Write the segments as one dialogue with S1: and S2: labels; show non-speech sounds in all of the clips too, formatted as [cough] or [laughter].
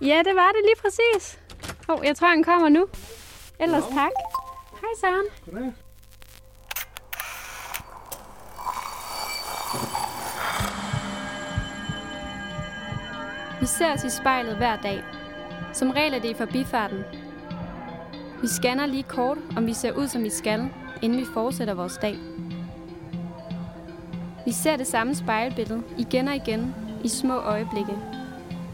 S1: Ja, det var det lige præcis. Hov, jeg tror, han kommer nu. Ellers tak. Hej Søren.
S2: Goddag.
S1: Vi ser os i spejlet hver dag. Som regel er det i forbifarten. Vi scanner lige kort, om vi ser ud som vi skal, inden vi fortsætter vores dag. Vi ser det samme spejlbillede igen og igen i små øjeblikke.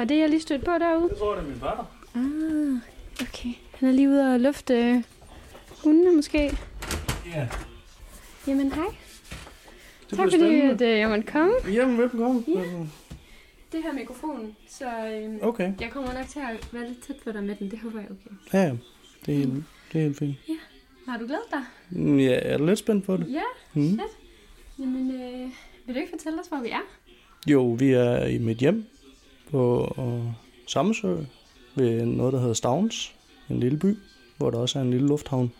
S1: Hvem er det, jeg lige stødte på derude?
S2: Jeg tror, det er min fatter.
S1: Ah, okay. Han er lige ude og lufte øh, hundene måske.
S2: Ja.
S1: Jamen hej.
S2: Det
S1: tak fordi
S2: spændende.
S1: at, øh, jeg måtte komme.
S2: Jamen, velkommen.
S1: Ja. Det her mikrofon, så øh,
S2: Okay.
S1: jeg kommer nok til at være lidt tæt på dig med den. Det håber jeg okay.
S2: Ja, ja. Det er, helt- det er helt fint.
S1: Har du glædet dig?
S2: Mm, Ja, jeg er lidt spændt på det.
S1: Ja.
S2: Mm.
S1: Jamen, øh, vil du ikke fortælle os, hvor vi er?
S2: Jo, vi er i mit hjem på Samsø ved noget, der hedder Stavns. En lille by, hvor der også er en lille lufthavn.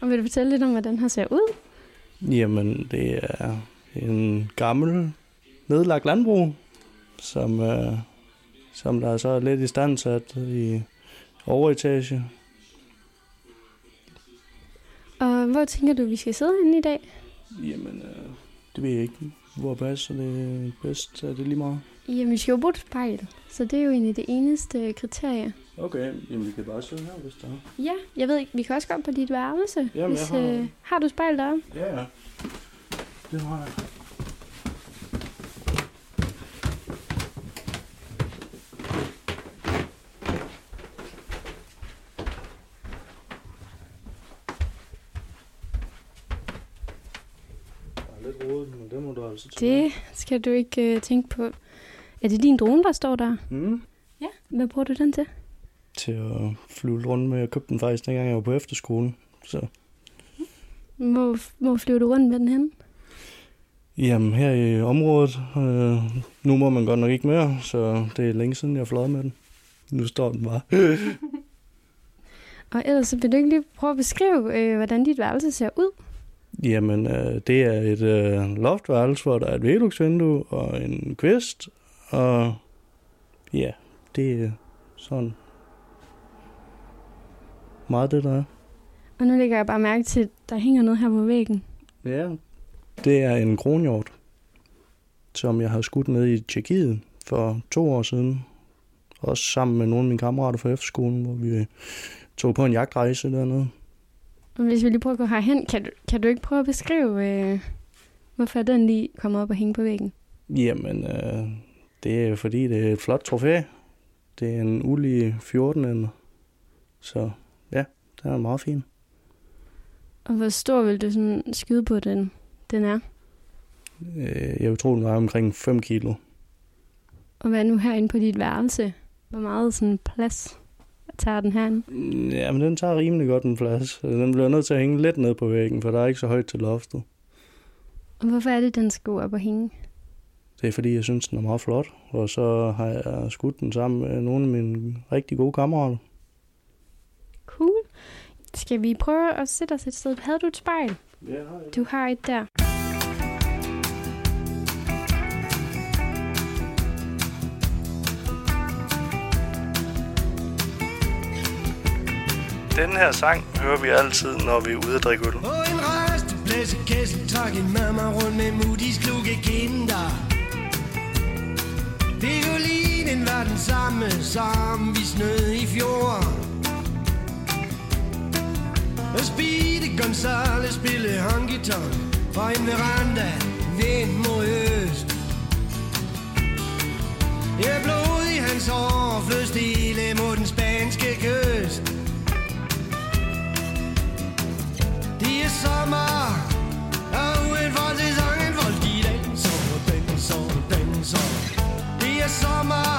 S1: Og vil du fortælle lidt om, hvordan her ser ud?
S2: Jamen, det er en gammel nedlagt landbrug, som, øh, som der så er lidt i stand sat i overetage.
S1: Og hvor tænker du, vi skal sidde henne i dag?
S2: Jamen, øh, det ved jeg ikke. Hvor passer det bedst? Er det lige meget?
S1: Jamen, vi skal jo bruge et spejl, så det er jo egentlig det eneste kriterie.
S2: Okay, jamen vi kan bare sidde her, hvis der er.
S1: Ja, jeg ved ikke, vi kan også gå op på dit værelse.
S2: Jamen,
S1: hvis,
S2: jeg har-
S1: øh, har du spejl deroppe?
S2: Ja, ja. Det har jeg. Der er lidt rodet, men det
S1: skal du ikke øh, tænke på. Er det din drone, der står der?
S2: Mm.
S1: Ja. Hvad bruger du den til?
S2: Til at flyve rundt med. Jeg købte den faktisk, dengang jeg var på efterskolen. Så
S1: Hvor, hvor flyver du rundt med den hen?
S2: Jamen, her i området, øh, nu må man godt nok ikke mere, så det er længe siden, jeg har fløjet med den. Nu står den bare. [laughs]
S1: Og ellers så vil du ikke lige prøve at beskrive, øh, hvordan dit værelse ser ud?
S2: Jamen, øh, det er et øh, loftværelse, hvor der er et veluxvindue og en kvist, og ja, det er sådan meget det, der er.
S1: Og nu lægger jeg bare mærke til, at der hænger noget her på væggen.
S2: Ja, det er en kronhjort, som jeg har skudt ned i Tjekkiet for to år siden. Også sammen med nogle af mine kammerater fra efterskolen, hvor vi tog på en jagtrejse dernede.
S1: Og hvis vi lige prøver at gå herhen, kan du, kan du ikke prøve at beskrive, øh, hvorfor den lige kommer op og hænge på væggen?
S2: Jamen, øh, det er fordi, det er et flot trofæ. Det er en ulige 14 ende. Så ja, den er meget fin.
S1: Og hvor stor vil du sådan skyde på, den, den er?
S2: Øh, jeg vil tro, den var omkring 5 kilo.
S1: Og hvad er nu herinde på dit værelse? Hvor meget sådan plads tager den herinde?
S2: Mm, Ja, men den tager rimelig godt en plads. Den bliver nødt til at hænge lidt ned på væggen, for der er ikke så højt til loftet.
S1: Og hvorfor er det, den skal op og hænge?
S2: Det er fordi, jeg synes, den er meget flot. Og så har jeg skudt den sammen med nogle af mine rigtig gode kammerater.
S1: Cool. Skal vi prøve at sætte os et sted? Havde du et spejl?
S2: Ja, har jeg.
S1: Du har et der.
S2: Den her sang hører vi altid, når vi er ude at drikke øl.
S3: På en rastepladsekæssel trak en mamma rundt med mutis klukke kinder. Violinen var den samme, som vi snød i fjor. Og Speedy Gonzales spille honky tonk fra en veranda vind mod øst. Jeg blod i hans hår flød stille mod den spanske kyst. er sommer. Og udenfor sæsonen Folk de danser, danser, danser
S4: Det er sommer.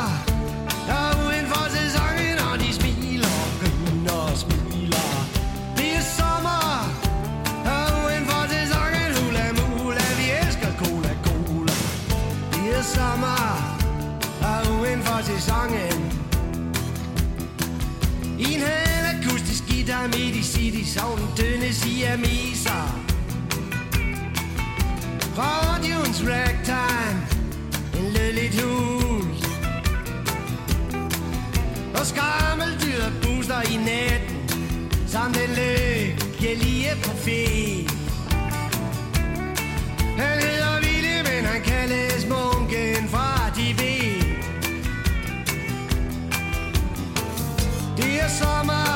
S4: Er midt i city, sovnen dønne siameser. miser. Radioens ragtime, en lødligt hul. Og skammeldyr booster i natten, som den lykkelige profet. Han hedder Ville, men han kaldes munken fra Tibet. Det er sommer,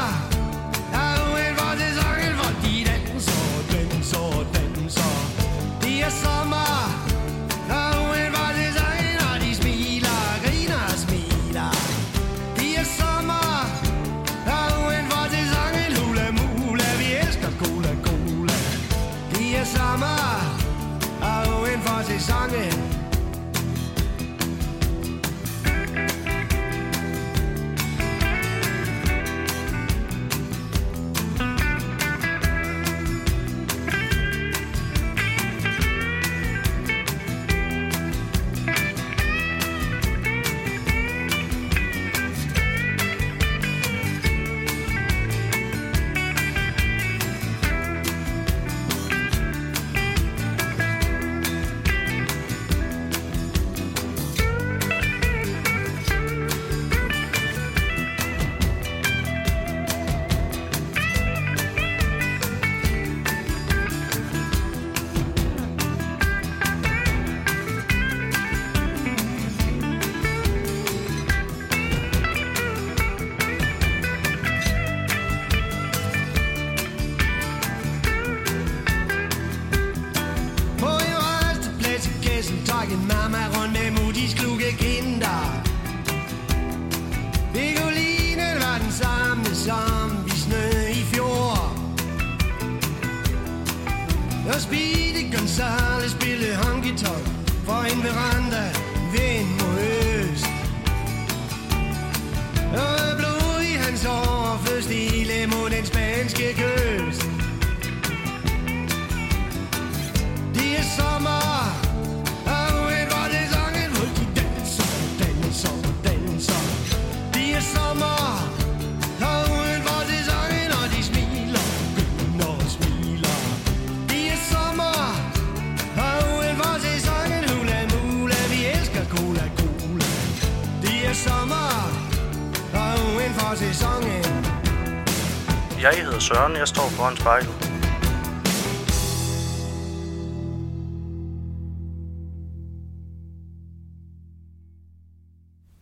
S2: Søren, jeg står foran spejlet.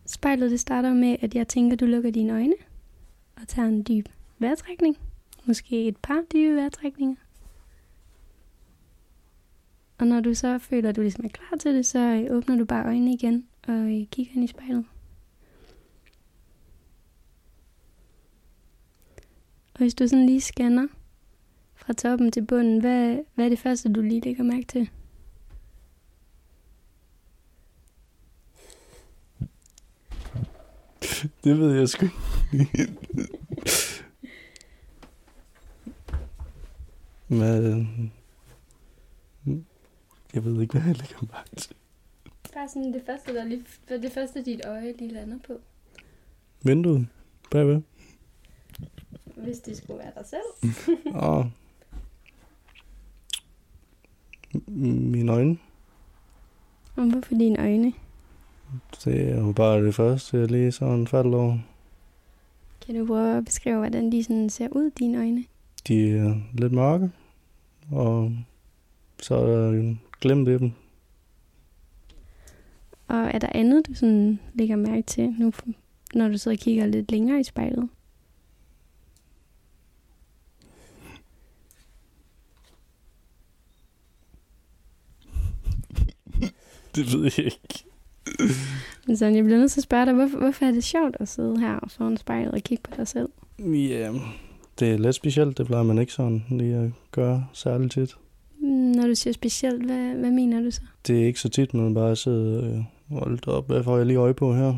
S1: Spejlet det starter med, at jeg tænker, at du lukker dine øjne og tager en dyb vejrtrækning. Måske et par dybe vejrtrækninger. Og når du så føler, at du ligesom er klar til det, så øh, åbner du bare øjnene igen og øh, kigger ind i spejlet. Hvis du sådan lige scanner fra toppen til bunden, hvad, hvad er det første, du lige lægger mærke til? [laughs]
S2: Det ved jeg sgu ikke. Men... Jeg ved ikke, hvad jeg lægger mærke til.
S1: Bare sådan det første, der lige, det første dit øje lige lander på.
S2: Vinduet bagved.
S1: Hvis det skulle være dig selv. [laughs]
S2: Og... Mine øjne.
S1: Og hvorfor dine øjne?
S2: Det er jo bare det første, jeg lige sådan faldt over.
S1: Kan du prøve at beskrive, hvordan de sådan ser ud, dine øjne?
S2: De er lidt mørke. Og så er der en glimt i dem.
S1: Og er der andet, du sådan lægger mærke til, nu, når du sidder og kigger lidt længere i spejlet? [laughs]
S2: Det ved jeg ikke.
S1: Men sådan, jeg bliver nødt til at spørge dig, hvorfor, hvorfor er det sjovt at sidde her foran spejlet og kigge på dig selv?
S2: Ja, det er lidt specielt. Det plejer man ikke sådan lige at gøre særligt tit.
S1: Når du siger specielt, hvad, hvad mener du så?
S2: Det er ikke så tit, man bare sidder øh, holdt op. Hvad får jeg lige øje på her?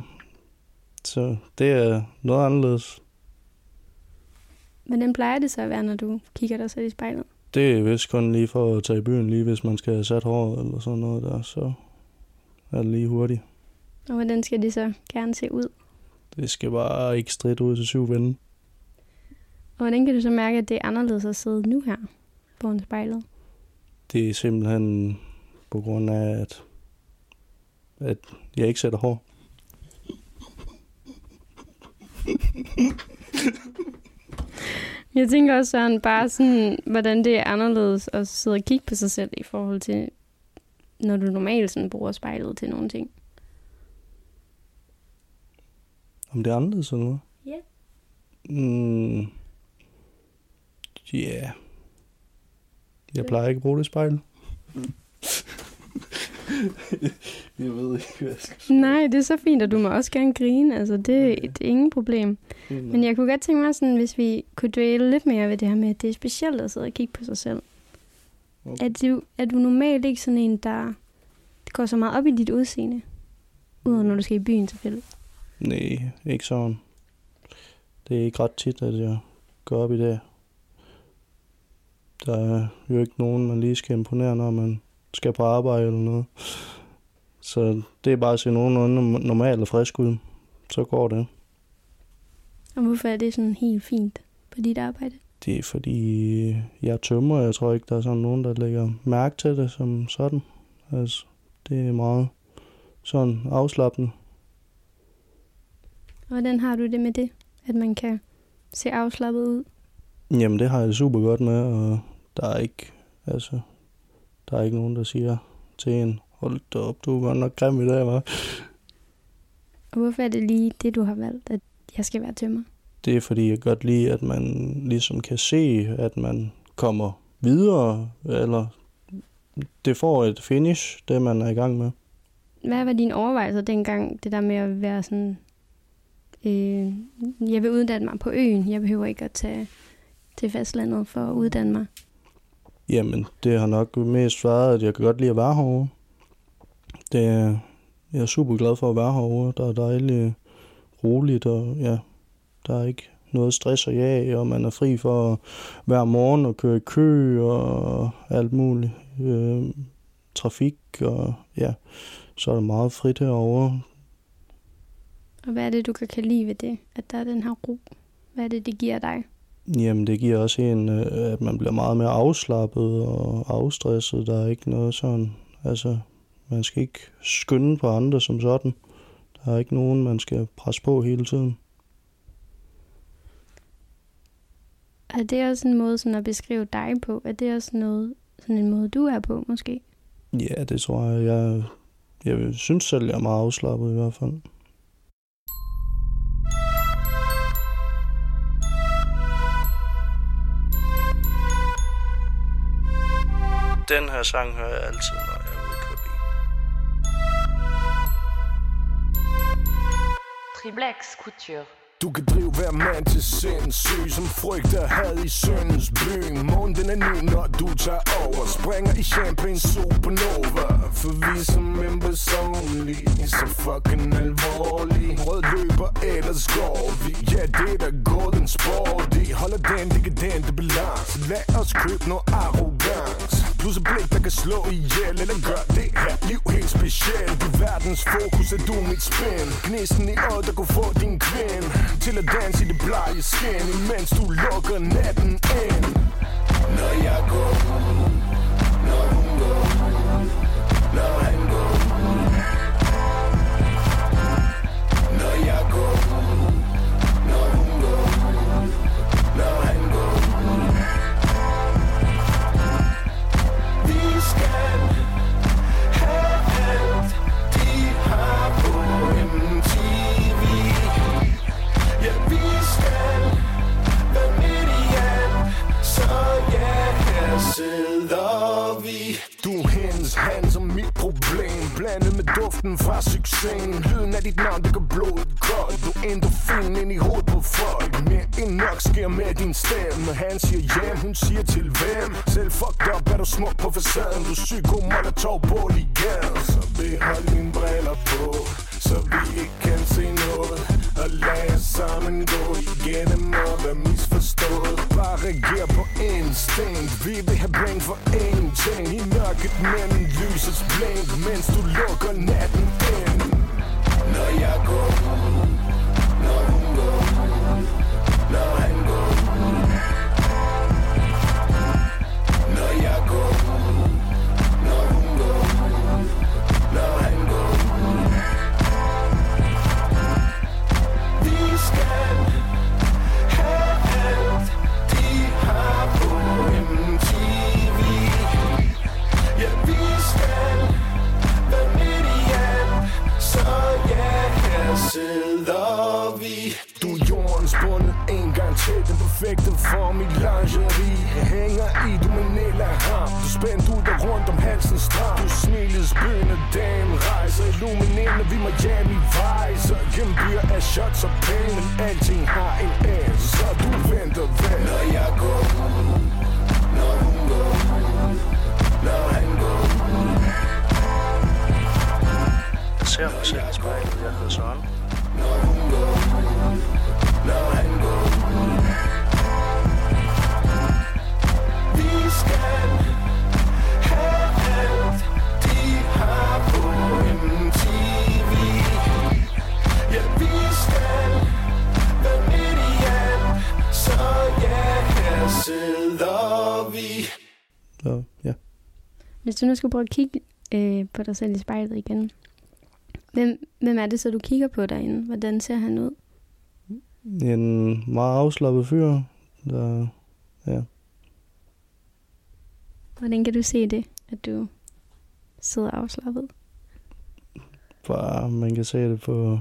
S2: Så det er noget anderledes.
S1: Hvordan plejer det så at være, når du kigger dig selv i spejlet?
S2: Det er vist kun lige for at tage i byen, lige hvis man skal have sat håret eller sådan noget der, så er lige hurtigt.
S1: Og hvordan skal det så gerne se ud?
S2: Det skal bare ikke stridt ud til syv vende.
S1: Og hvordan kan du så mærke, at det er anderledes at sidde nu her foran spejlet?
S2: Det er simpelthen på grund af, at, at jeg ikke sætter hår.
S1: Jeg tænker også sådan bare sådan, hvordan det er anderledes at sidde og kigge på sig selv i forhold til, når du normalt sådan bruger spejlet til nogle ting.
S2: Om det er anderledes eller noget?
S1: Ja.
S2: Mm. Ja. Yeah. Jeg plejer ikke at bruge det spejl. [laughs] jeg ved ikke, hvad jeg skal sige.
S1: Nej, det er så fint, og du må også gerne grine. Altså, det,
S2: Okay.
S1: det er ingen problem. Men jeg kunne godt tænke mig, sådan, hvis vi kunne dvæle lidt mere ved det her med, at det er specielt at sidde og kigge på sig selv.
S2: Okay.
S1: Er, du, er du normalt ikke sådan en, der går så meget op i dit udseende? Udover når du skal i byen selvfølgelig.
S2: Nej, ikke sådan. Det er ikke ret tit, at jeg går op i det. Der er jo ikke nogen, man lige skal imponere, når man skal på arbejde eller noget. Så det er bare at se nogenlunde normalt og frisk ud. Så går det.
S1: Og hvorfor er det sådan helt fint på dit arbejde?
S2: Det er fordi, jeg tømmer. Jeg tror ikke, der er sådan nogen, der lægger mærke til det som sådan. Altså, det er meget sådan afslappende.
S1: Hvordan har du det med det? At man kan se afslappet ud?
S2: Jamen, det har jeg det super godt med, og der er ikke, altså, der er ikke nogen, der siger til en, hold da op, du er godt nok grim i dag, hva'?
S1: Hvorfor er det lige det, du har valgt, at jeg skal være tømmer?
S2: Det er fordi, jeg godt lide, at man ligesom kan se, at man kommer videre, eller det får et finish, det man er i gang med.
S1: Hvad var dine overvejelser dengang, det der med at være sådan, øh, jeg vil uddanne mig på øen, jeg behøver ikke at tage til fastlandet for at uddanne mig.
S2: Jamen, det har nok mest været, at jeg kan godt lide at være herovre. Det er, jeg er super glad for at være herovre. Der er dejligt roligt, og ja, der er ikke noget stress og ja, og man er fri for hver morgen at køre i kø og alt muligt. Øh, trafik, og ja, så er der meget frit herovre.
S1: Og hvad er det, du kan, kan lide ved det, at der er den her ro? Hvad er det, det giver dig?
S2: Jamen, det giver også en, øh, at man bliver meget mere afslappet og afstresset. Der er ikke noget sådan, altså, man skal ikke skynde på andre som sådan. Der er ikke nogen, man skal presse på hele tiden.
S1: Er det også en måde sådan at beskrive dig på? Er det også noget, sådan en måde, du er på, måske?
S2: Ja, det tror jeg. Jeg, jeg synes selv, jeg er meget afslappet i hvert fald. Den her sang hører jeg altid, når jeg er ude at køre bil.
S5: Triplex Couture.
S6: Du kan drive hver mand til sindssyg Som frygter had i syndens by Månen den er ny, når du tager over. Springer i champagne supernova For vi som members only Så fucking alvorlig. Rød løber, ellers går vi. Ja, det der golden sport. De holder den dekadente balance. Lad os købe noget arrogance. Plus et blik, der kan slå ihjel Eller gør det her liv helt specielt. I verdens fokus, er du mit spænd Gnisten i øjet, der kunne få din kvinde Til at danse i det blege skin Imens du lukker natten ind. Når jeg går Når hun går Når han sidder vi. Du er hendes, hand som mit problem. Blandet med duften fra succesen. Lyden af dit navn, det gør blodet koldt. Du er endorfin ind i hovedet på folk. Mere end nok sker med din stemme. Han siger hjem, hun siger til hvem? Selv fucked up er du smuk på facaden? Du er psyko, molotov, bål igen Så behold dine briller på. Så vi ikke kan se noget. Og lad os sammen gå igennem og være misforstået. Bare reager på instinkt. Vi vil have brain for ingenting I mørket mellem lysets blink. Mens du lukker natten ind. Når jeg går
S1: Hvis du nu skulle prøve at kigge øh, på dig selv i spejlet igen, hvem, hvem er det så, du kigger på derinde? Hvordan ser han ud?
S2: En meget afslappet fyr, der ja,
S1: Hvordan kan du se det, at du sidder afslappet?
S2: bare man kan se det på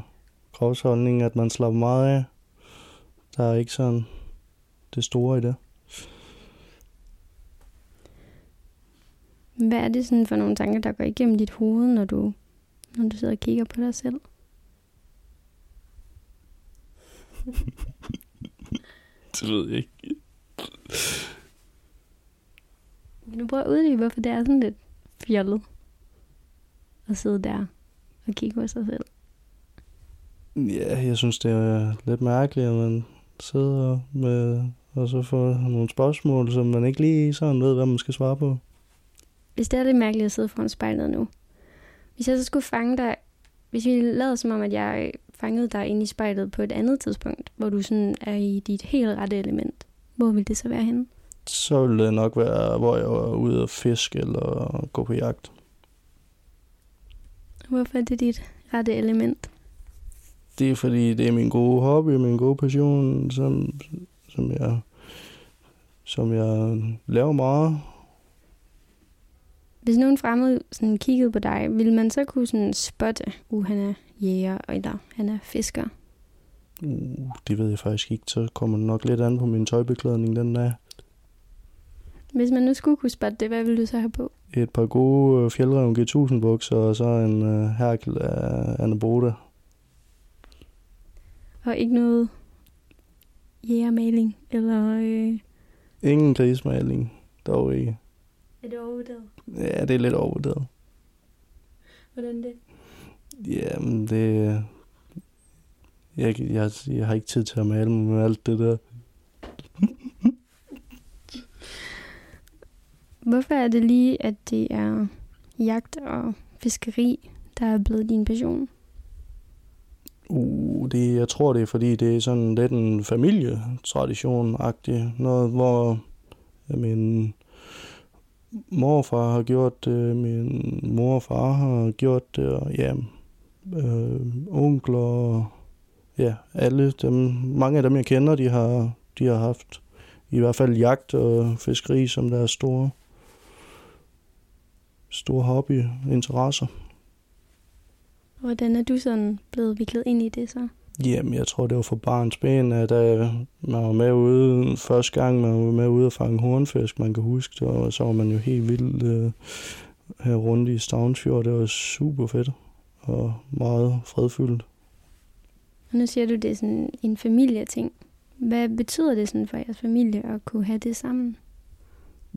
S2: kropsholdningen, at man slapper meget af. Der er ikke sådan det store i det.
S1: Hvad er det sådan for nogle tanker, der går igennem dit hoved, når du, når du sidder og kigger på dig selv? [laughs]
S2: Det ved jeg ikke.
S1: Kan du prøve at uddybe, hvorfor det er sådan lidt fjollet at sidde der og kigge på sig selv?
S2: Ja, jeg synes, det er lidt mærkeligt, at man sidder med, og så får nogle spørgsmål, som man ikke lige sådan ved, hvad man skal svare på.
S1: Hvis det er lidt mærkeligt at sidde foran spejlet nu. Hvis jeg så skulle fange dig, hvis vi lavede som om, at jeg fangede dig ind i spejlet på et andet tidspunkt, hvor du sådan er i dit helt rette element, hvor vil det så være henne?
S2: Så ville det nok være, hvor jeg var ude at fiske eller gå på jagt.
S1: Hvorfor er det dit rette element?
S2: Det er fordi, det er min gode hobby, min gode passion, som, som jeg som jeg laver meget.
S1: Hvis nogen fremmed sådan kiggede på dig, ville man så kunne sådan spotte, uh, han er jæger, eller han er fisker?
S2: Uh, det ved jeg faktisk ikke. Så kommer det nok lidt an på min tøjbeklædning den dag.
S1: Hvis man nu skulle kunne spotte det, hvad ville du så have på?
S2: Et par gode øh, fjeldreven G1000 bukser, og så en uh, herkel af Anaboda.
S1: Og ikke noget jægermaling, eller øh,
S2: Ingen grismaling, dog ikke.
S1: Er det overvurderet?
S2: Ja, det er lidt overvurderet.
S1: Hvordan det?
S2: Jamen, det... Jeg, jeg, jeg har ikke tid til at male med alt det der.
S1: Hvorfor er det lige, at det er jagt og fiskeri, der er blevet din passion?
S2: Uh, det, jeg tror, det er fordi, det er sådan lidt en familietradition-agtig. Noget, hvor ja, min morfar har gjort det, min mor og far har gjort det, og ja, øh, onkler, og ja, alle dem, mange af dem, jeg kender, de har, de har haft i hvert fald jagt og fiskeri som deres store, store hobby, interesser.
S1: Hvordan er du sådan blevet viklet ind i det så?
S2: Jamen, jeg tror, det var for barns ben, at uh, man var med ude første gang, man var med ude at fange hornfisk, man kan huske det, og så var man jo helt vild uh, her rundt i Stavnsfjord. Det var super fedt og meget fredfyldt.
S1: Og nu siger du, det er sådan en familieting. Hvad betyder det sådan for jeres familie at kunne have det sammen?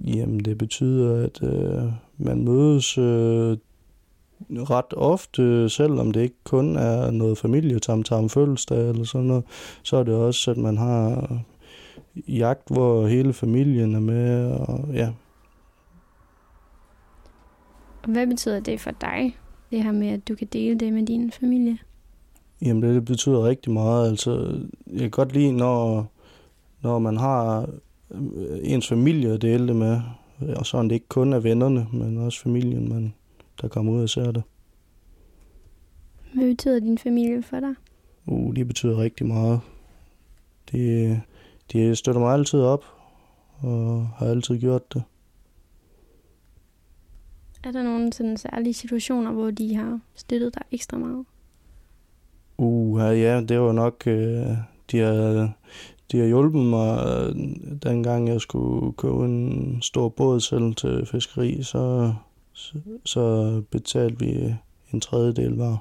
S2: Jamen, det betyder, at uh, man mødes uh, ret ofte, selvom det ikke kun er noget familietamtam fødselsdag eller sådan noget, så er det også, at man har jagt, hvor hele familien er med, og ja,
S1: hvad betyder det for dig, det her med, at du kan dele det med din familie?
S2: Jamen, det, det betyder rigtig meget. Altså, jeg kan godt lide, når, når man har øh, ens familie at dele det med, og sådan det ikke kun er vennerne, men også familien, man, der kommer ud og ser det.
S1: Hvad betyder din familie for dig?
S2: Uh, de betyder rigtig meget. De, de støtter mig altid op, og har altid gjort det.
S1: Er der nogle sådan særlige situationer, hvor de har støttet dig ekstra meget?
S2: Uh, ja, det var nok... Øh, de, har, de har hjulpet mig, dengang jeg skulle købe en stor båd selv til fiskeri, så så, så betalte vi en tredjedel var.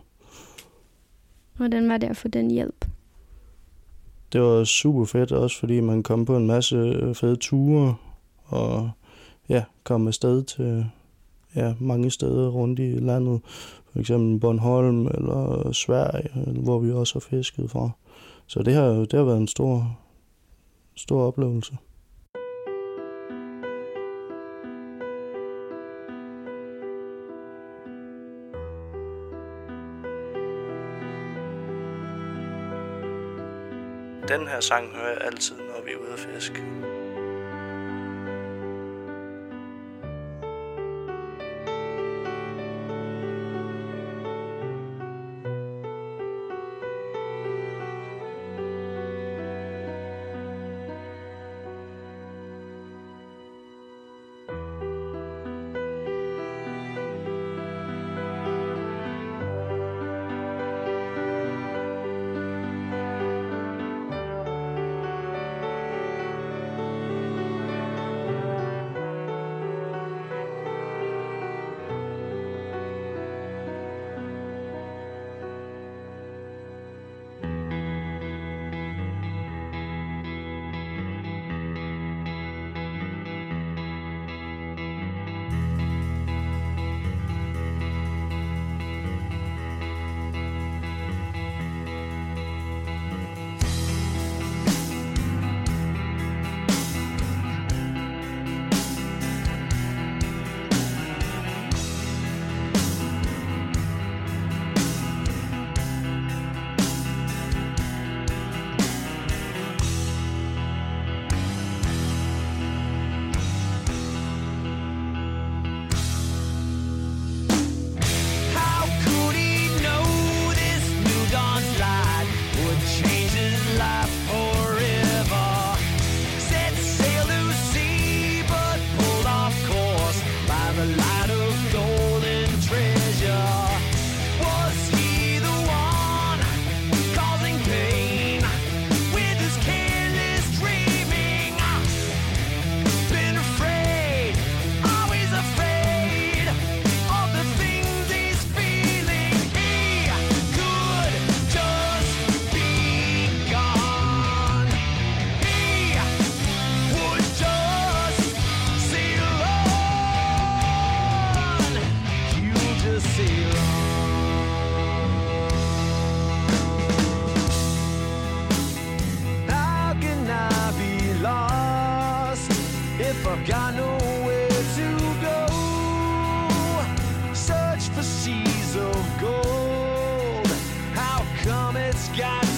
S1: Hvordan var det at få den hjælp?
S2: Det var super fedt, også fordi man kom på en masse øh, fede ture, og ja, kom afsted til ja, mange steder rundt i landet. For eksempel Bornholm eller Sverige, øh, hvor vi også har fisket fra. Så det har, det har været en stor, stor oplevelse. den her sang hører jeg altid, når vi er ude at fiske.
S3: it's got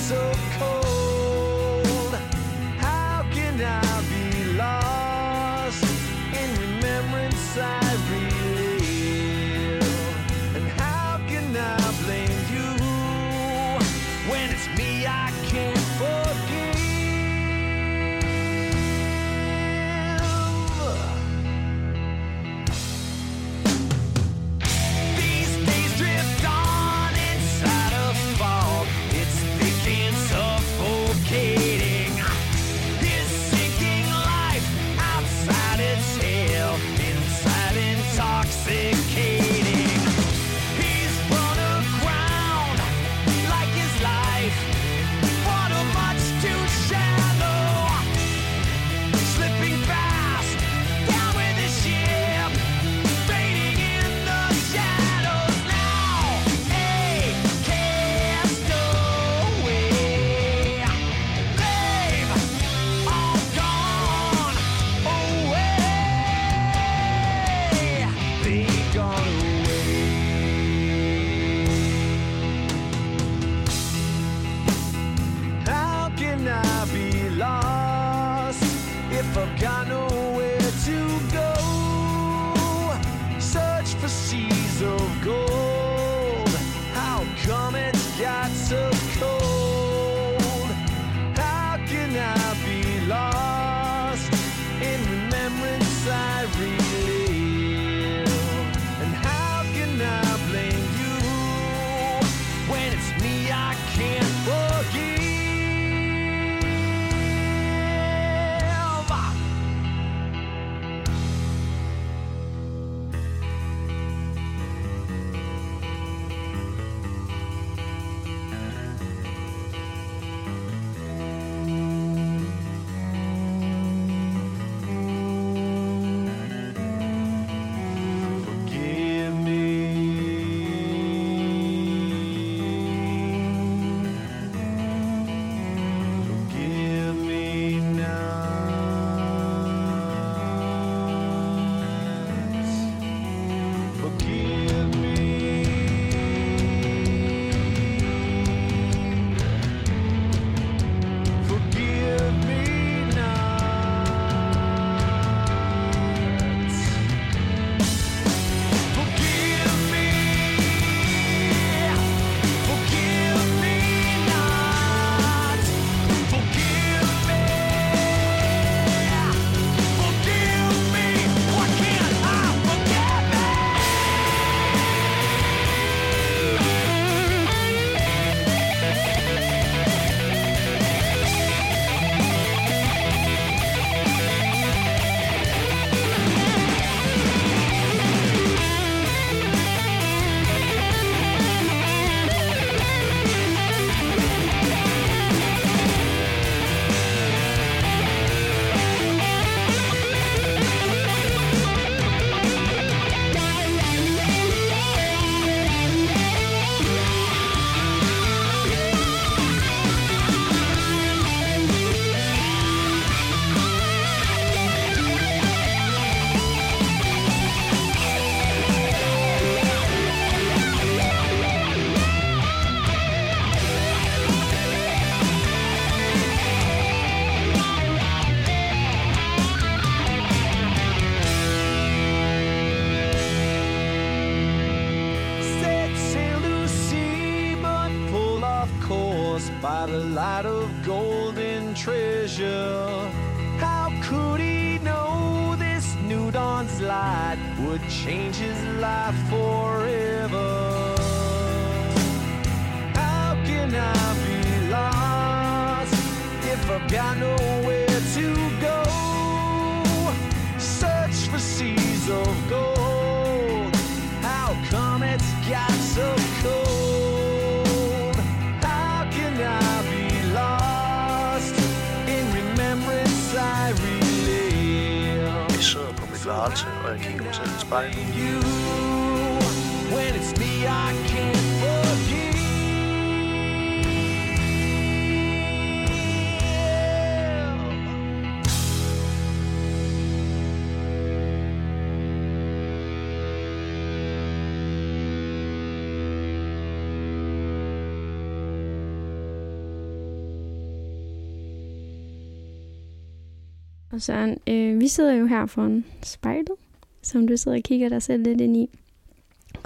S2: Og
S1: Søren, øh, vi sidder jo her foran spejlet, som du sidder og kigger dig selv lidt ind i.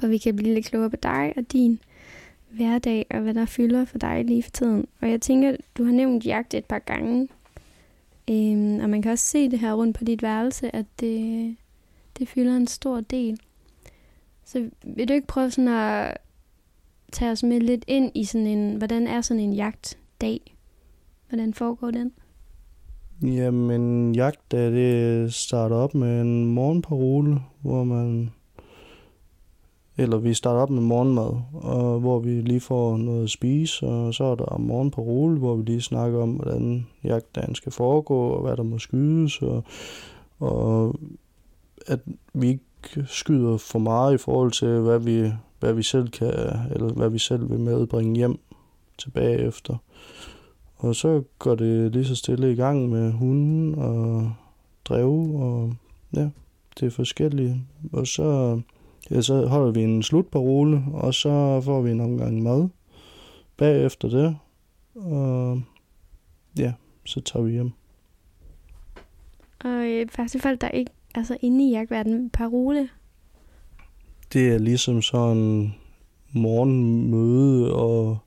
S1: Og vi kan blive lidt klogere på dig og din hverdag, og hvad der fylder for dig lige for tiden. Og jeg tænker, du har nævnt jagt et par gange. Øhm, og man kan også se det her rundt på dit værelse, at det, det fylder en stor del. Så vil du ikke prøve sådan at tage os med lidt ind i sådan en, hvordan er sådan en jagtdag? Hvordan foregår den?
S2: Jamen, jagt, da det starter op med en morgenparole, hvor man... Eller vi starter op med morgenmad, og hvor vi lige får noget at spise, og så er der morgenparole, hvor vi lige snakker om, hvordan jagtdagen skal foregå, og hvad der må skydes, og, og at vi ikke skyder for meget i forhold til, hvad vi, hvad vi selv kan, eller hvad vi selv vil medbringe hjem tilbage efter. Og så går det lige så stille i gang med hunden og drev, og ja, det er forskelligt. Og så, ja, så holder vi en slutparole, og så får vi en omgang mad bagefter det. Og ja, så tager vi hjem.
S1: Og øh, faktisk folk, der ikke er så inde i jagtverdenen, parole.
S2: Det er ligesom sådan morgenmøde og,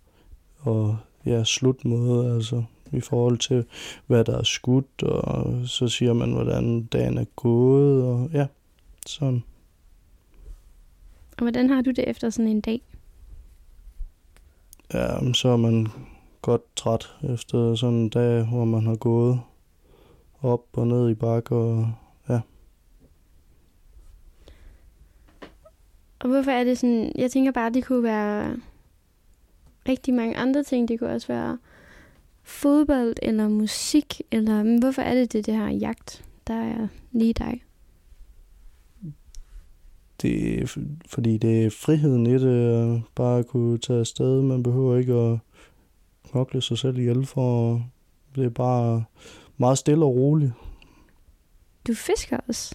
S2: og ja, slutmøde, altså i forhold til, hvad der er skudt, og så siger man, hvordan dagen er gået, og ja, sådan.
S1: Og hvordan har du det efter sådan en dag?
S2: Ja, så er man godt træt efter sådan en dag, hvor man har gået op og ned i bakke, og ja.
S1: Og hvorfor er det sådan, jeg tænker bare, det kunne være rigtig mange andre ting. Det kunne også være fodbold eller musik, eller men hvorfor er det det, det her jagt, der er lige dig?
S2: Det er, fordi det er friheden i det, at bare kunne tage afsted. Man behøver ikke at knokle sig selv ihjel for, det er bare meget stille og roligt.
S1: Du fisker også.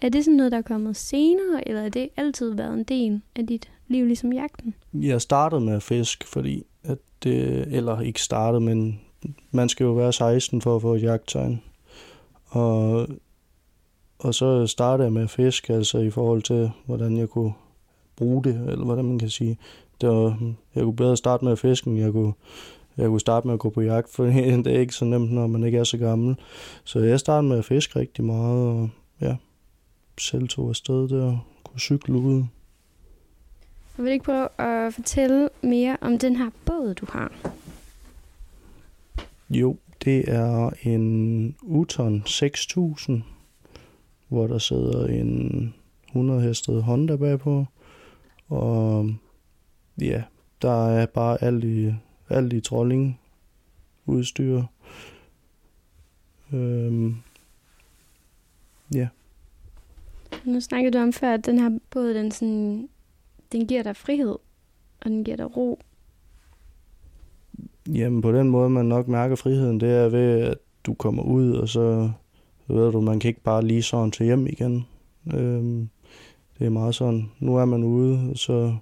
S1: Er det sådan noget, der er kommet senere, eller er det altid været en del af dit liv, ligesom jagten?
S2: Jeg startede med at fordi at det, eller ikke startede, men man skal jo være 16 for at få et jagttegn. Og, og så startede jeg med at altså i forhold til, hvordan jeg kunne bruge det, eller hvordan man kan sige. Det var, jeg kunne bedre starte med at fiske, end jeg kunne, jeg kunne starte med at gå på jagt, [laughs] for det er ikke så nemt, når man ikke er så gammel. Så jeg startede med at fiske rigtig meget, og ja, selv tog afsted der, og kunne cykle ud.
S1: Jeg vil ikke prøve at fortælle mere om den her båd, du har.
S2: Jo, det er en Uton 6000, hvor der sidder en 100 hestet Honda bagpå. Og ja, der er bare alt i, alt i trolling udstyr. Øhm, ja,
S1: Nu snakkede du om før, at den her båd, den, sådan, den giver dig frihed, og den giver dig ro.
S2: Jamen på den måde, man nok mærker friheden, det er ved, at du kommer ud, og så ved du, man kan ikke bare lige sådan til hjem igen. Øhm, det er meget sådan, nu er man ude, og så,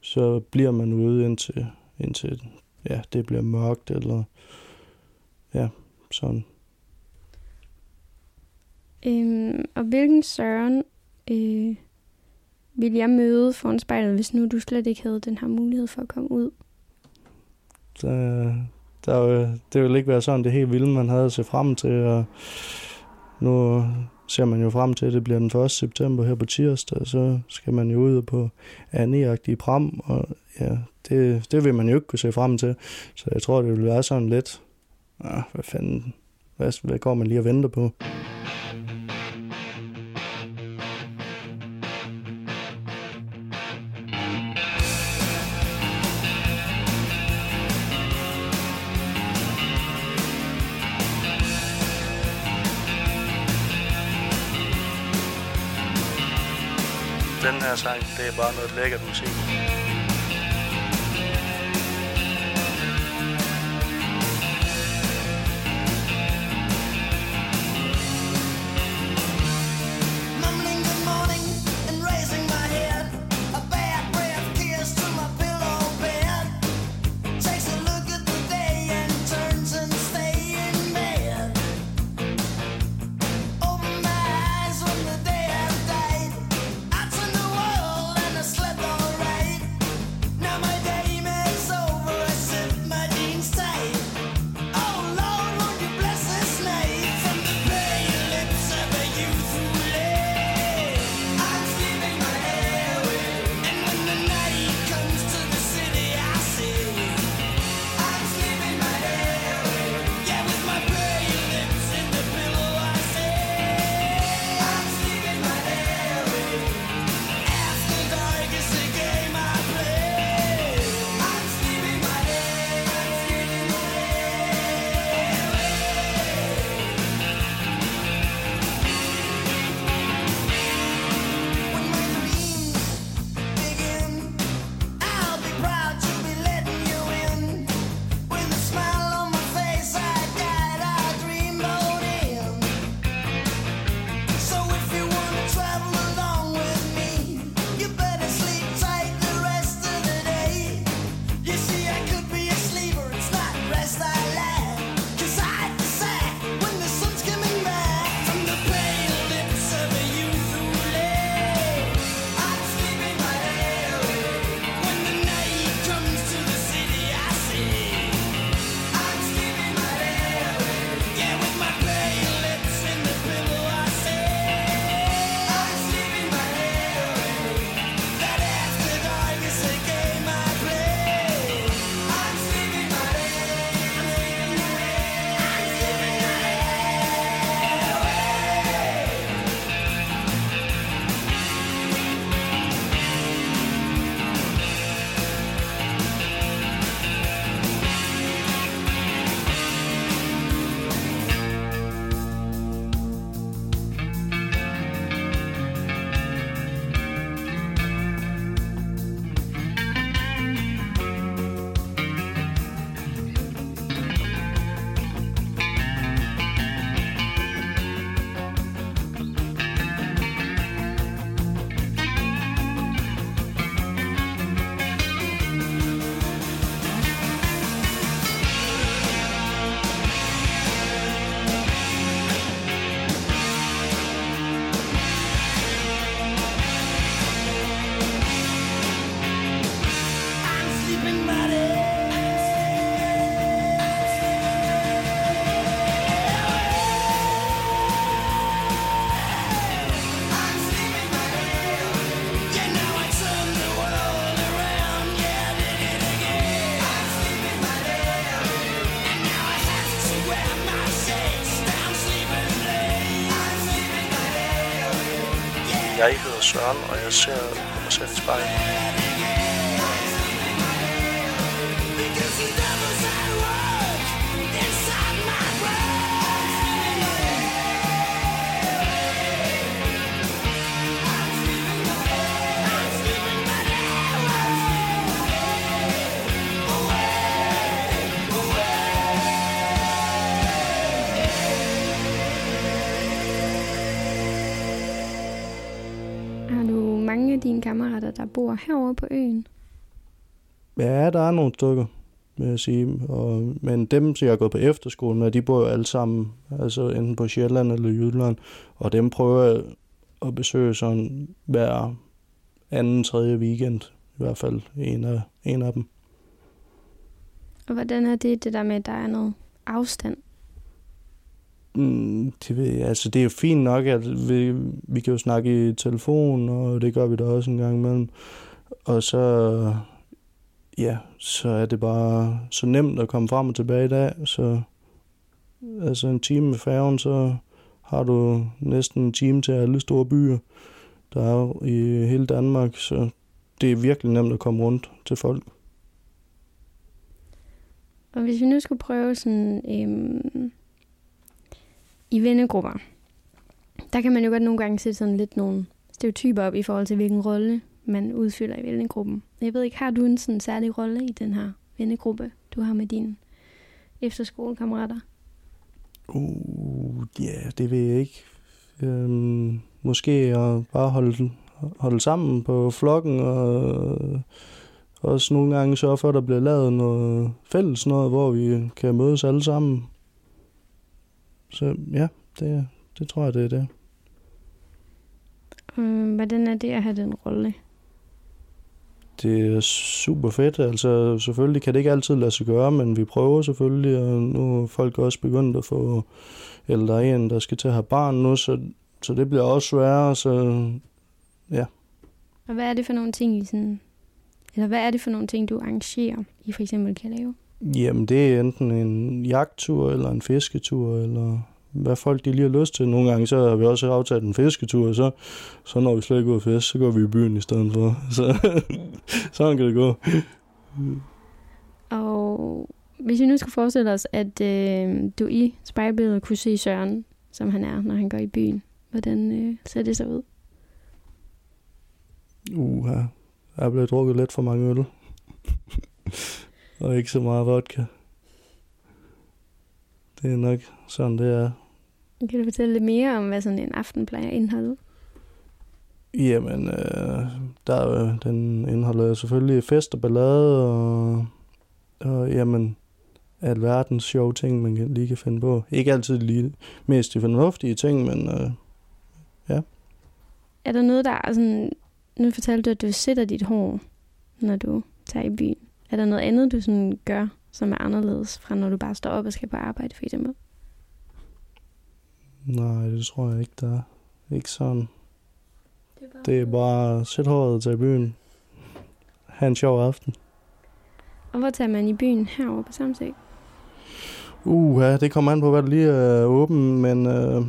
S2: så bliver man ude indtil, indtil ja, det bliver mørkt, eller ja, sådan.
S1: Øhm, og hvilken søren øh, ville jeg møde foran spejlet, hvis nu du slet ikke havde den her mulighed for at komme ud?
S2: Der,
S4: der, det ville ikke være sådan det helt vilde, man havde at se frem til. Og nu ser man jo frem til, at det bliver den 1. september her på tirsdag, så skal man jo ud på Annie-agtige pram, og ja, det, det vil man jo ikke kunne se frem til. Så jeg tror, det vil være sådan lidt, ah, hvad fanden, hvad, hvad går man lige og venter på? Bare noget lækkert musik. Jeg og jeg ser på mig selv i spejlet.
S1: Bor herovre på øen?
S4: Ja, der er nogle stykker, vil jeg sige. Og, men dem, som jeg har gået på efterskole med, de bor jo alle sammen, altså enten på Sjælland eller Jylland. Og dem prøver jeg at besøge sådan hver anden, tredje weekend. I hvert fald en af, en af dem.
S1: Og hvordan er det, det der med, at der er noget afstand?
S2: Mm, det, ved jeg, altså, det er jo fint nok, at vi, vi kan jo snakke i telefon, og det gør vi da også en gang imellem. Og så, ja, så er det bare så nemt at komme frem og tilbage i dag. Så altså en time med færgen, så har du næsten en time til alle store byer, der er i hele Danmark. Så det er virkelig nemt at komme rundt til folk.
S1: Og hvis vi nu skulle prøve sådan øhm, i vennegrupper, der kan man jo godt nogle gange sætte sådan lidt nogle stereotyper op i forhold til, hvilken rolle man udfylder i vennegruppen. Jeg ved ikke, har du en sådan særlig rolle i den her vennegruppe, du har med dine efterskolekammerater?
S2: Uh, ja, yeah, det ved jeg ikke. Øhm, måske at bare holde, holde sammen på flokken, og øh, også nogle gange sørge for, at der bliver lavet noget fælles noget, hvor vi kan mødes alle sammen. Så ja, det, det tror jeg, det er det.
S1: Øhm, hvordan er det at have den rolle?
S2: Det er super fedt. Altså, selvfølgelig kan det ikke altid lade sig gøre, men vi prøver selvfølgelig, og nu er folk også begyndt at få, er en, der skal til at have barn nu, så, så det bliver også sværere, så ja.
S1: Og hvad er det for nogle ting, I sådan, eller hvad er det for nogle ting, du arrangerer, I for eksempel kan lave?
S2: Jamen, det er enten en jagttur, eller en fisketur, eller hvad folk de lige har lyst til. Nogle gange så har vi også aftalt en fisketur, og så, så når vi slet ikke ud og fisk, så går vi i byen i stedet for. [laughs] Så sådan kan det gå.
S1: Og hvis vi nu skulle forestille os, at øh, du i spejlbilledet kunne se Søren, som han er, når han går i byen, hvordan øh, ser det så ud?
S2: Uha, jeg er blevet drukket lidt for mange øl. [laughs] og ikke så meget vodka. Det er nok sådan, det er.
S1: Kan du fortælle lidt mere om, hvad sådan en aften plejer at indeholde?
S2: Jamen, øh, der er jo, den indeholder selvfølgelig fest og ballade, og, og jamen, alverdens sjove ting, man kan, lige kan finde på. Ikke altid lige mest de fornuftige ting, men øh,
S1: Er der noget, der er sådan... Nu fortalte du, at du sætter dit hår, når du tager i byen. Er der noget andet, du sådan gør, som er anderledes fra, når du bare står op og skal på arbejde, for eksempel?
S2: nej, det tror jeg ikke, der er. Ikke sådan. Det er bare at sætte håret til byen. Ha' en sjov aften.
S1: Og hvor tager man i byen herovre på Samsø?
S2: Uh, ja, det kommer an på, hvad der lige er åben, men øh,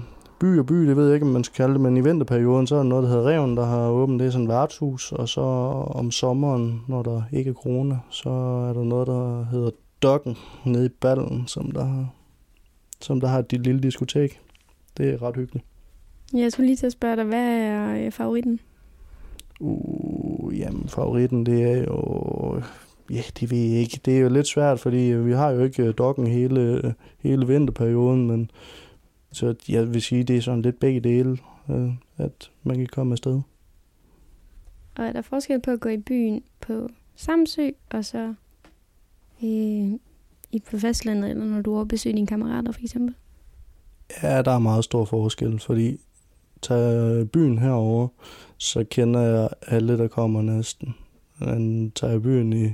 S2: by og by, det ved jeg ikke, om man skal kalde det, men i vinterperioden, så er der noget, der hedder Reven, der har åbent. Det er sådan et værtshus, og så om sommeren, når der ikke er corona, så er der noget, der hedder Dokken nede i Ballen, som der har, som der har et lille diskotek. Det er ret hyggeligt.
S1: Jeg skulle lige til at spørge dig, hvad er øh, favoritten?
S2: Uh, jamen, favoritten, det er jo... Ja, det ved jeg ikke. Det er jo lidt svært, fordi vi har jo ikke øh, dokken hele, hele vinterperioden, men så jeg vil sige, det er sådan lidt begge dele, øh, at man kan komme afsted.
S1: Og er der forskel på at gå i byen på Samsø, og så øh, i på fastlandet, eller når du er besøger dine kammerater, for eksempel?
S2: Ja, der er meget stor forskel, fordi tager byen herover, så kender jeg alle, der kommer næsten. Men tager jeg byen i,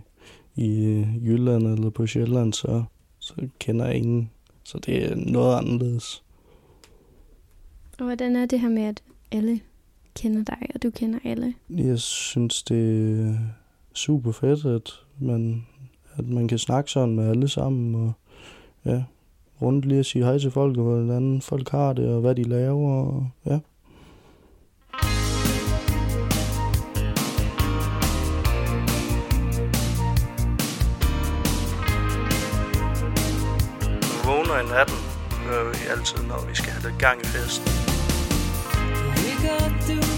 S2: i Jylland eller på Sjælland, så, så kender jeg ingen. Så det er noget anderledes.
S1: Og hvordan er det her med, at alle kender dig, og du kender alle?
S2: Jeg synes, det er super fedt, at man, at man kan snakke sådan med alle sammen, og ja, rundt lige at sige hej til folk, og hvordan folk har det, og hvad de laver, og ja. Vågner i natten, hører vi altid, når vi skal have lidt gang i festen.
S7: Ikke at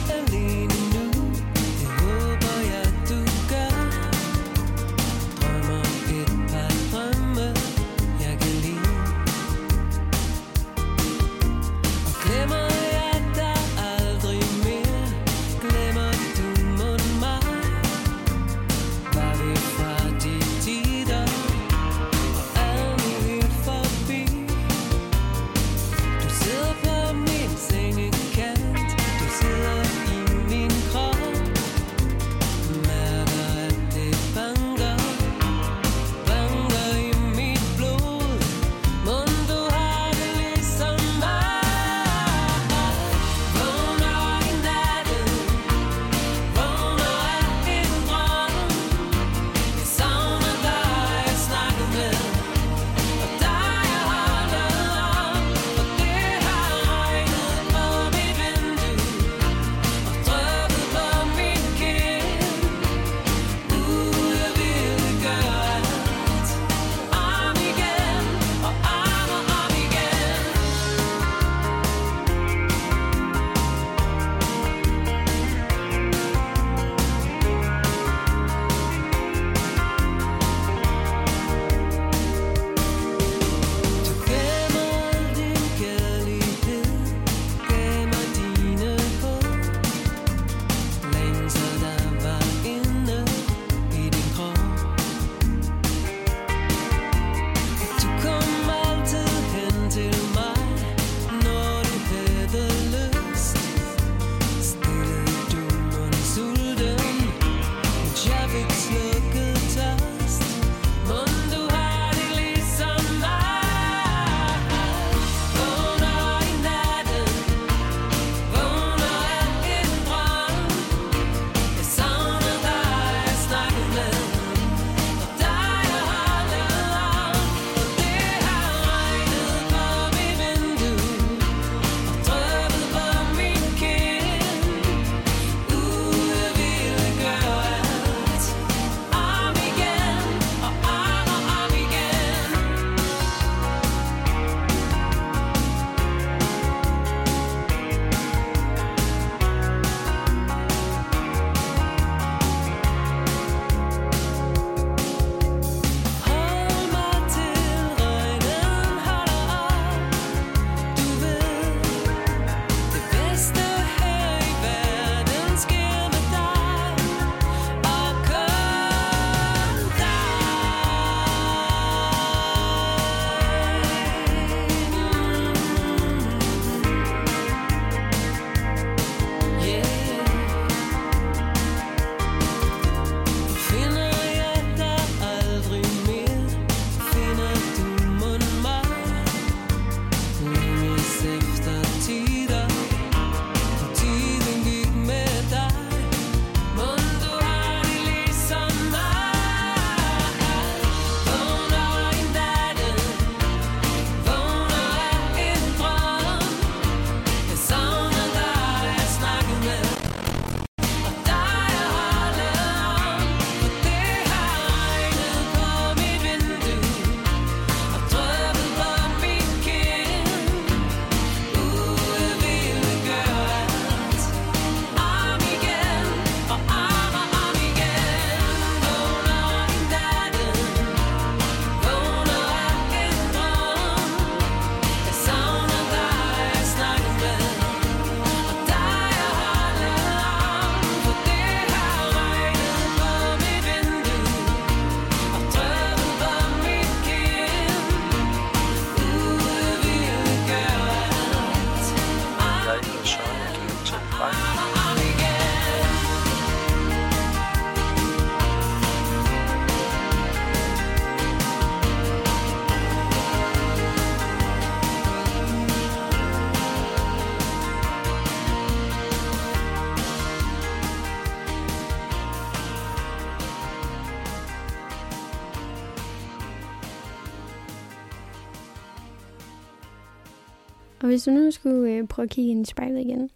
S1: hvis du nu skulle øh, prøve at kigge ind i spejlet igen.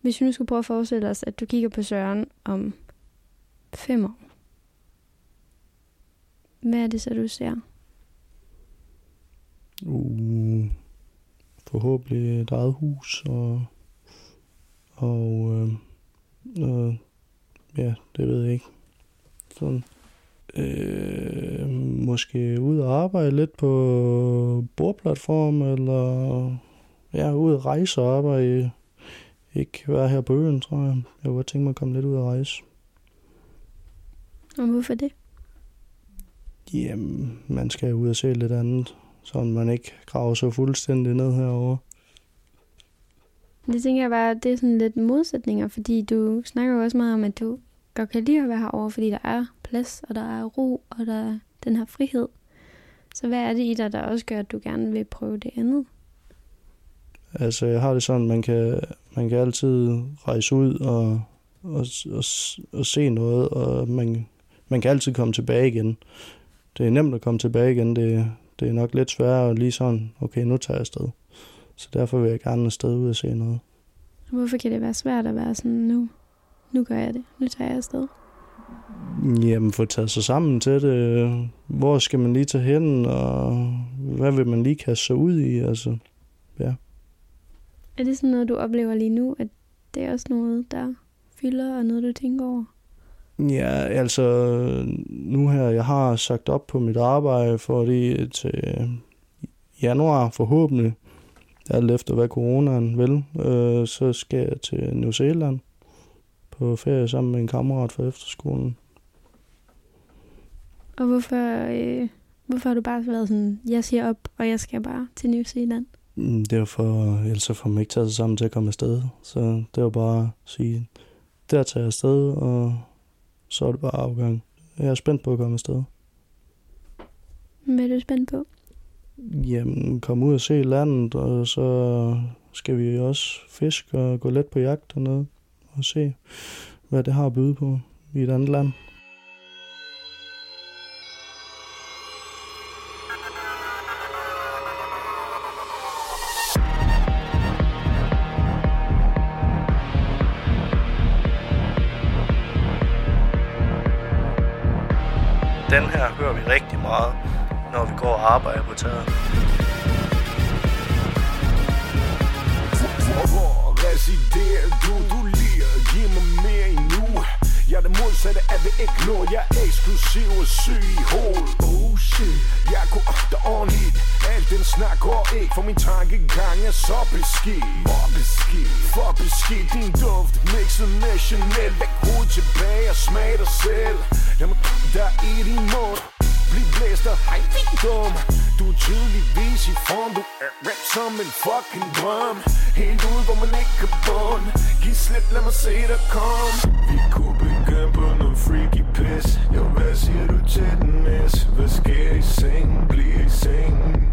S1: Hvis vi nu skulle prøve at forestille os, at du kigger på Søren om fem år. Hvad er det så, du ser?
S2: Uh, forhåbentlig et eget hus, og, og øh, øh, ja, det ved jeg ikke. Sådan, øh, måske ud og arbejde lidt på bordplatform, eller ja, ud og rejse og arbejde. Ikke være her på øen, tror jeg. Jeg kunne tænke mig at komme lidt ud og rejse.
S1: Og hvorfor det?
S2: Jamen, man skal ud og se lidt andet, så man ikke graver så fuldstændig ned herover.
S1: Det tænker jeg bare, det er sådan lidt modsætninger, fordi du snakker jo også meget om, at du godt kan lide at være herovre, fordi der er plads, og der er ro, og der er den her frihed. Så hvad er det i dig, der også gør, at du gerne vil prøve det andet?
S2: Altså, jeg har det sådan, man kan, man kan altid rejse ud og, og, og, og se noget, og man, man kan altid komme tilbage igen. Det er nemt at komme tilbage igen. Det, det er nok lidt sværere lige sådan, okay, nu tager jeg afsted. Så derfor vil jeg gerne afsted ud og se noget.
S1: Hvorfor kan det være svært at være sådan, nu, nu gør jeg det, nu tager jeg afsted?
S2: Jamen, få taget sig sammen til det. Hvor skal man lige tage hen, og hvad vil man lige kaste sig ud i? Altså, ja.
S1: Er det sådan noget, du oplever lige nu, at det er også noget, der fylder, og noget, du tænker over?
S2: Ja, altså nu her, jeg har sagt op på mit arbejde, fordi til januar forhåbentlig, alt efter hvad coronaen vil, øh, så skal jeg til New Zealand på ferie sammen med en kammerat fra efterskolen.
S1: Og hvorfor, øh, hvorfor har du bare været sådan, jeg siger op, og jeg skal bare til New Zealand?
S2: Mm, Det var for, ellers så får man ikke taget sig sammen til at komme afsted. Så det var bare at sige, der tager jeg afsted, og så er det bare afgang. Jeg er spændt på at komme afsted.
S1: Hvad er du spændt på?
S2: Jamen, komme ud og se landet, og så skal vi også fiske og gå let på jagt dernede og se, hvad det har at byde på i et andet land. Den her hører vi rigtig meget, når vi går og arbejder på taget.
S6: Jeg er det modsatte ikke nå Jeg er eksklusiv og syg i hovedet. Oh shit. Jeg kunne ofte ordentligt. Alt den snak går ikke For min tankegang er så beskidt. Hvor beskidt? For beskidt. Din duft Mixet med Chanel. Læg hovedet tilbage og smag dig selv. Jamen, der er i din mund. Bliv blæst og hej, din dum. Du er tydeligvis i form. Du er rap som en fucking drøm. Helt ud, hvor man ikke kan bund Giv slip, lad mig se dig kom Vi kunne begynde på pis Jo, hvad siger du til den mis? Hvad sker i sengen? Bliv i sengen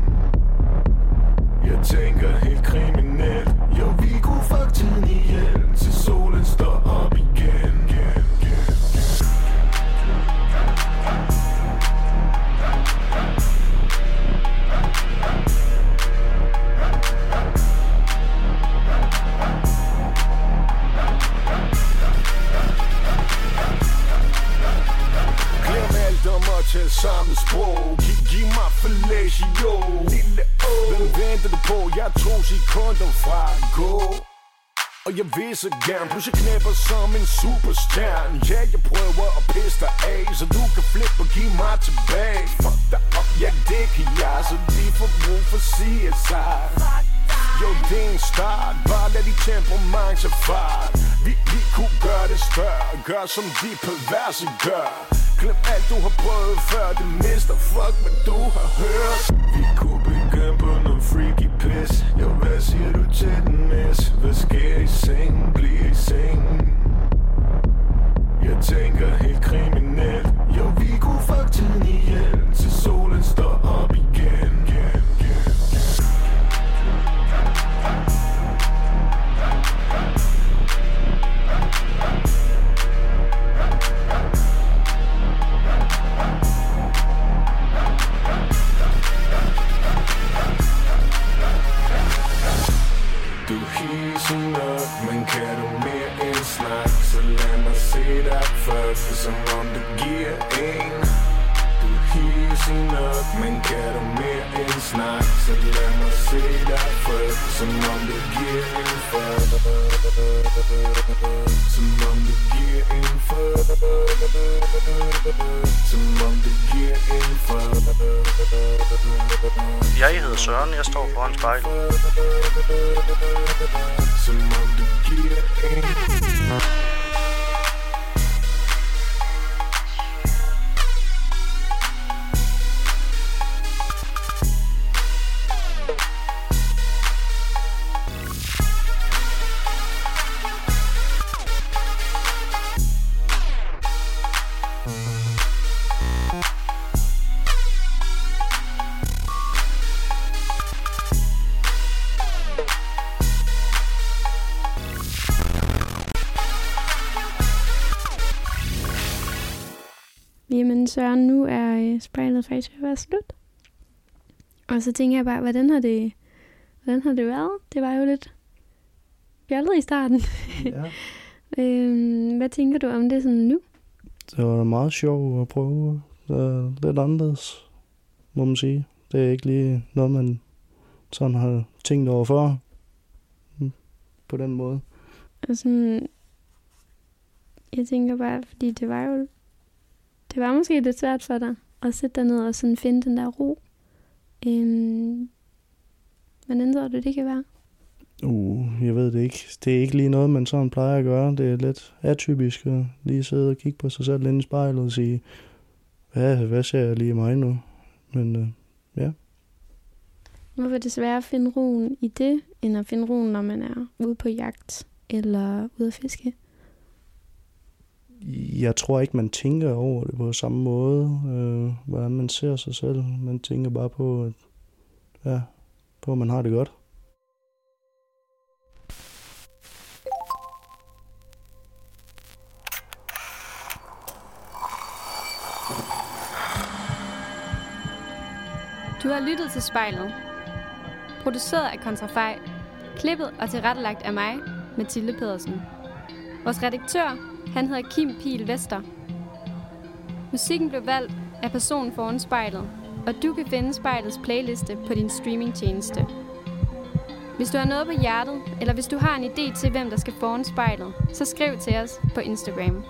S6: Jeg tænker helt kriminelt Jo, vi kunne fuck tiden ihjel Til solen alt tale samme sprog. Giv, giv mig fellatio. Lille O Hvem venter du på? Jeg er to sekunder fra at gå. Og jeg vil så gerne. Plus jeg knæpper som en superstjerne. Ja, jeg prøver at pisse dig af Så du kan flippe og give mig tilbage. Fuck dig op, ja det kan jeg. Så de får brug for CSI Jo, det er en start. Bare lad dit temperament tage fart. Vi, vi kunne gøre det større. Gør som de perverse gør. Glem alt du har prøvet før Det mister. Fuck hvad du har hørt. Vi kunne begynde på noget freaky piss. Jo, hvad siger du til den mis? Hvad sker i sengen?
S2: Søren,
S1: nu er øh, spejlet faktisk ved at være slut. Og så tænker jeg bare, hvordan har det, hvordan har det været? Det var jo lidt fjollet i starten.
S2: Ja. [laughs]
S1: øhm, hvad tænker du om det sådan nu?
S2: Det var meget sjovt at prøve. Det er lidt anderledes, må man sige. Det er ikke lige noget, man sådan har tænkt over før. Mm, På den måde.
S1: Og sådan, jeg tænker bare, fordi det var jo, det var måske lidt svært for dig at sætte dig ned og sådan finde den der ro. Øhm, hvordan tror du, det kan være?
S2: Uh, jeg ved det ikke. Det er ikke lige noget, man sådan plejer at gøre. Det er lidt atypisk at lige sidde og kigge på sig selv inde i spejlet og sige, hvad, hvad ser jeg lige mig nu? Men øh, ja,
S1: Hvorfor er det sværere at finde roen i det, end at finde roen, når man er ude på jagt eller ude at fiske?
S2: Jeg tror ikke, man tænker over det på samme måde, øh, hvordan man ser sig selv. Man tænker bare på, at, ja, på, at man har det godt.
S1: Du har lyttet til spejlet. Produceret af Kontrafej. Klippet og tilrettelagt af mig, Mathilde Pedersen. Vores redaktør, han hedder Kim Pil Vester. Musikken blev valgt af personen foran spejlet, og du kan finde spejlets playliste på din streamingtjeneste. Hvis du har noget på hjertet, eller hvis du har en idé til, hvem der skal foran spejlet, så skriv til os på Instagram.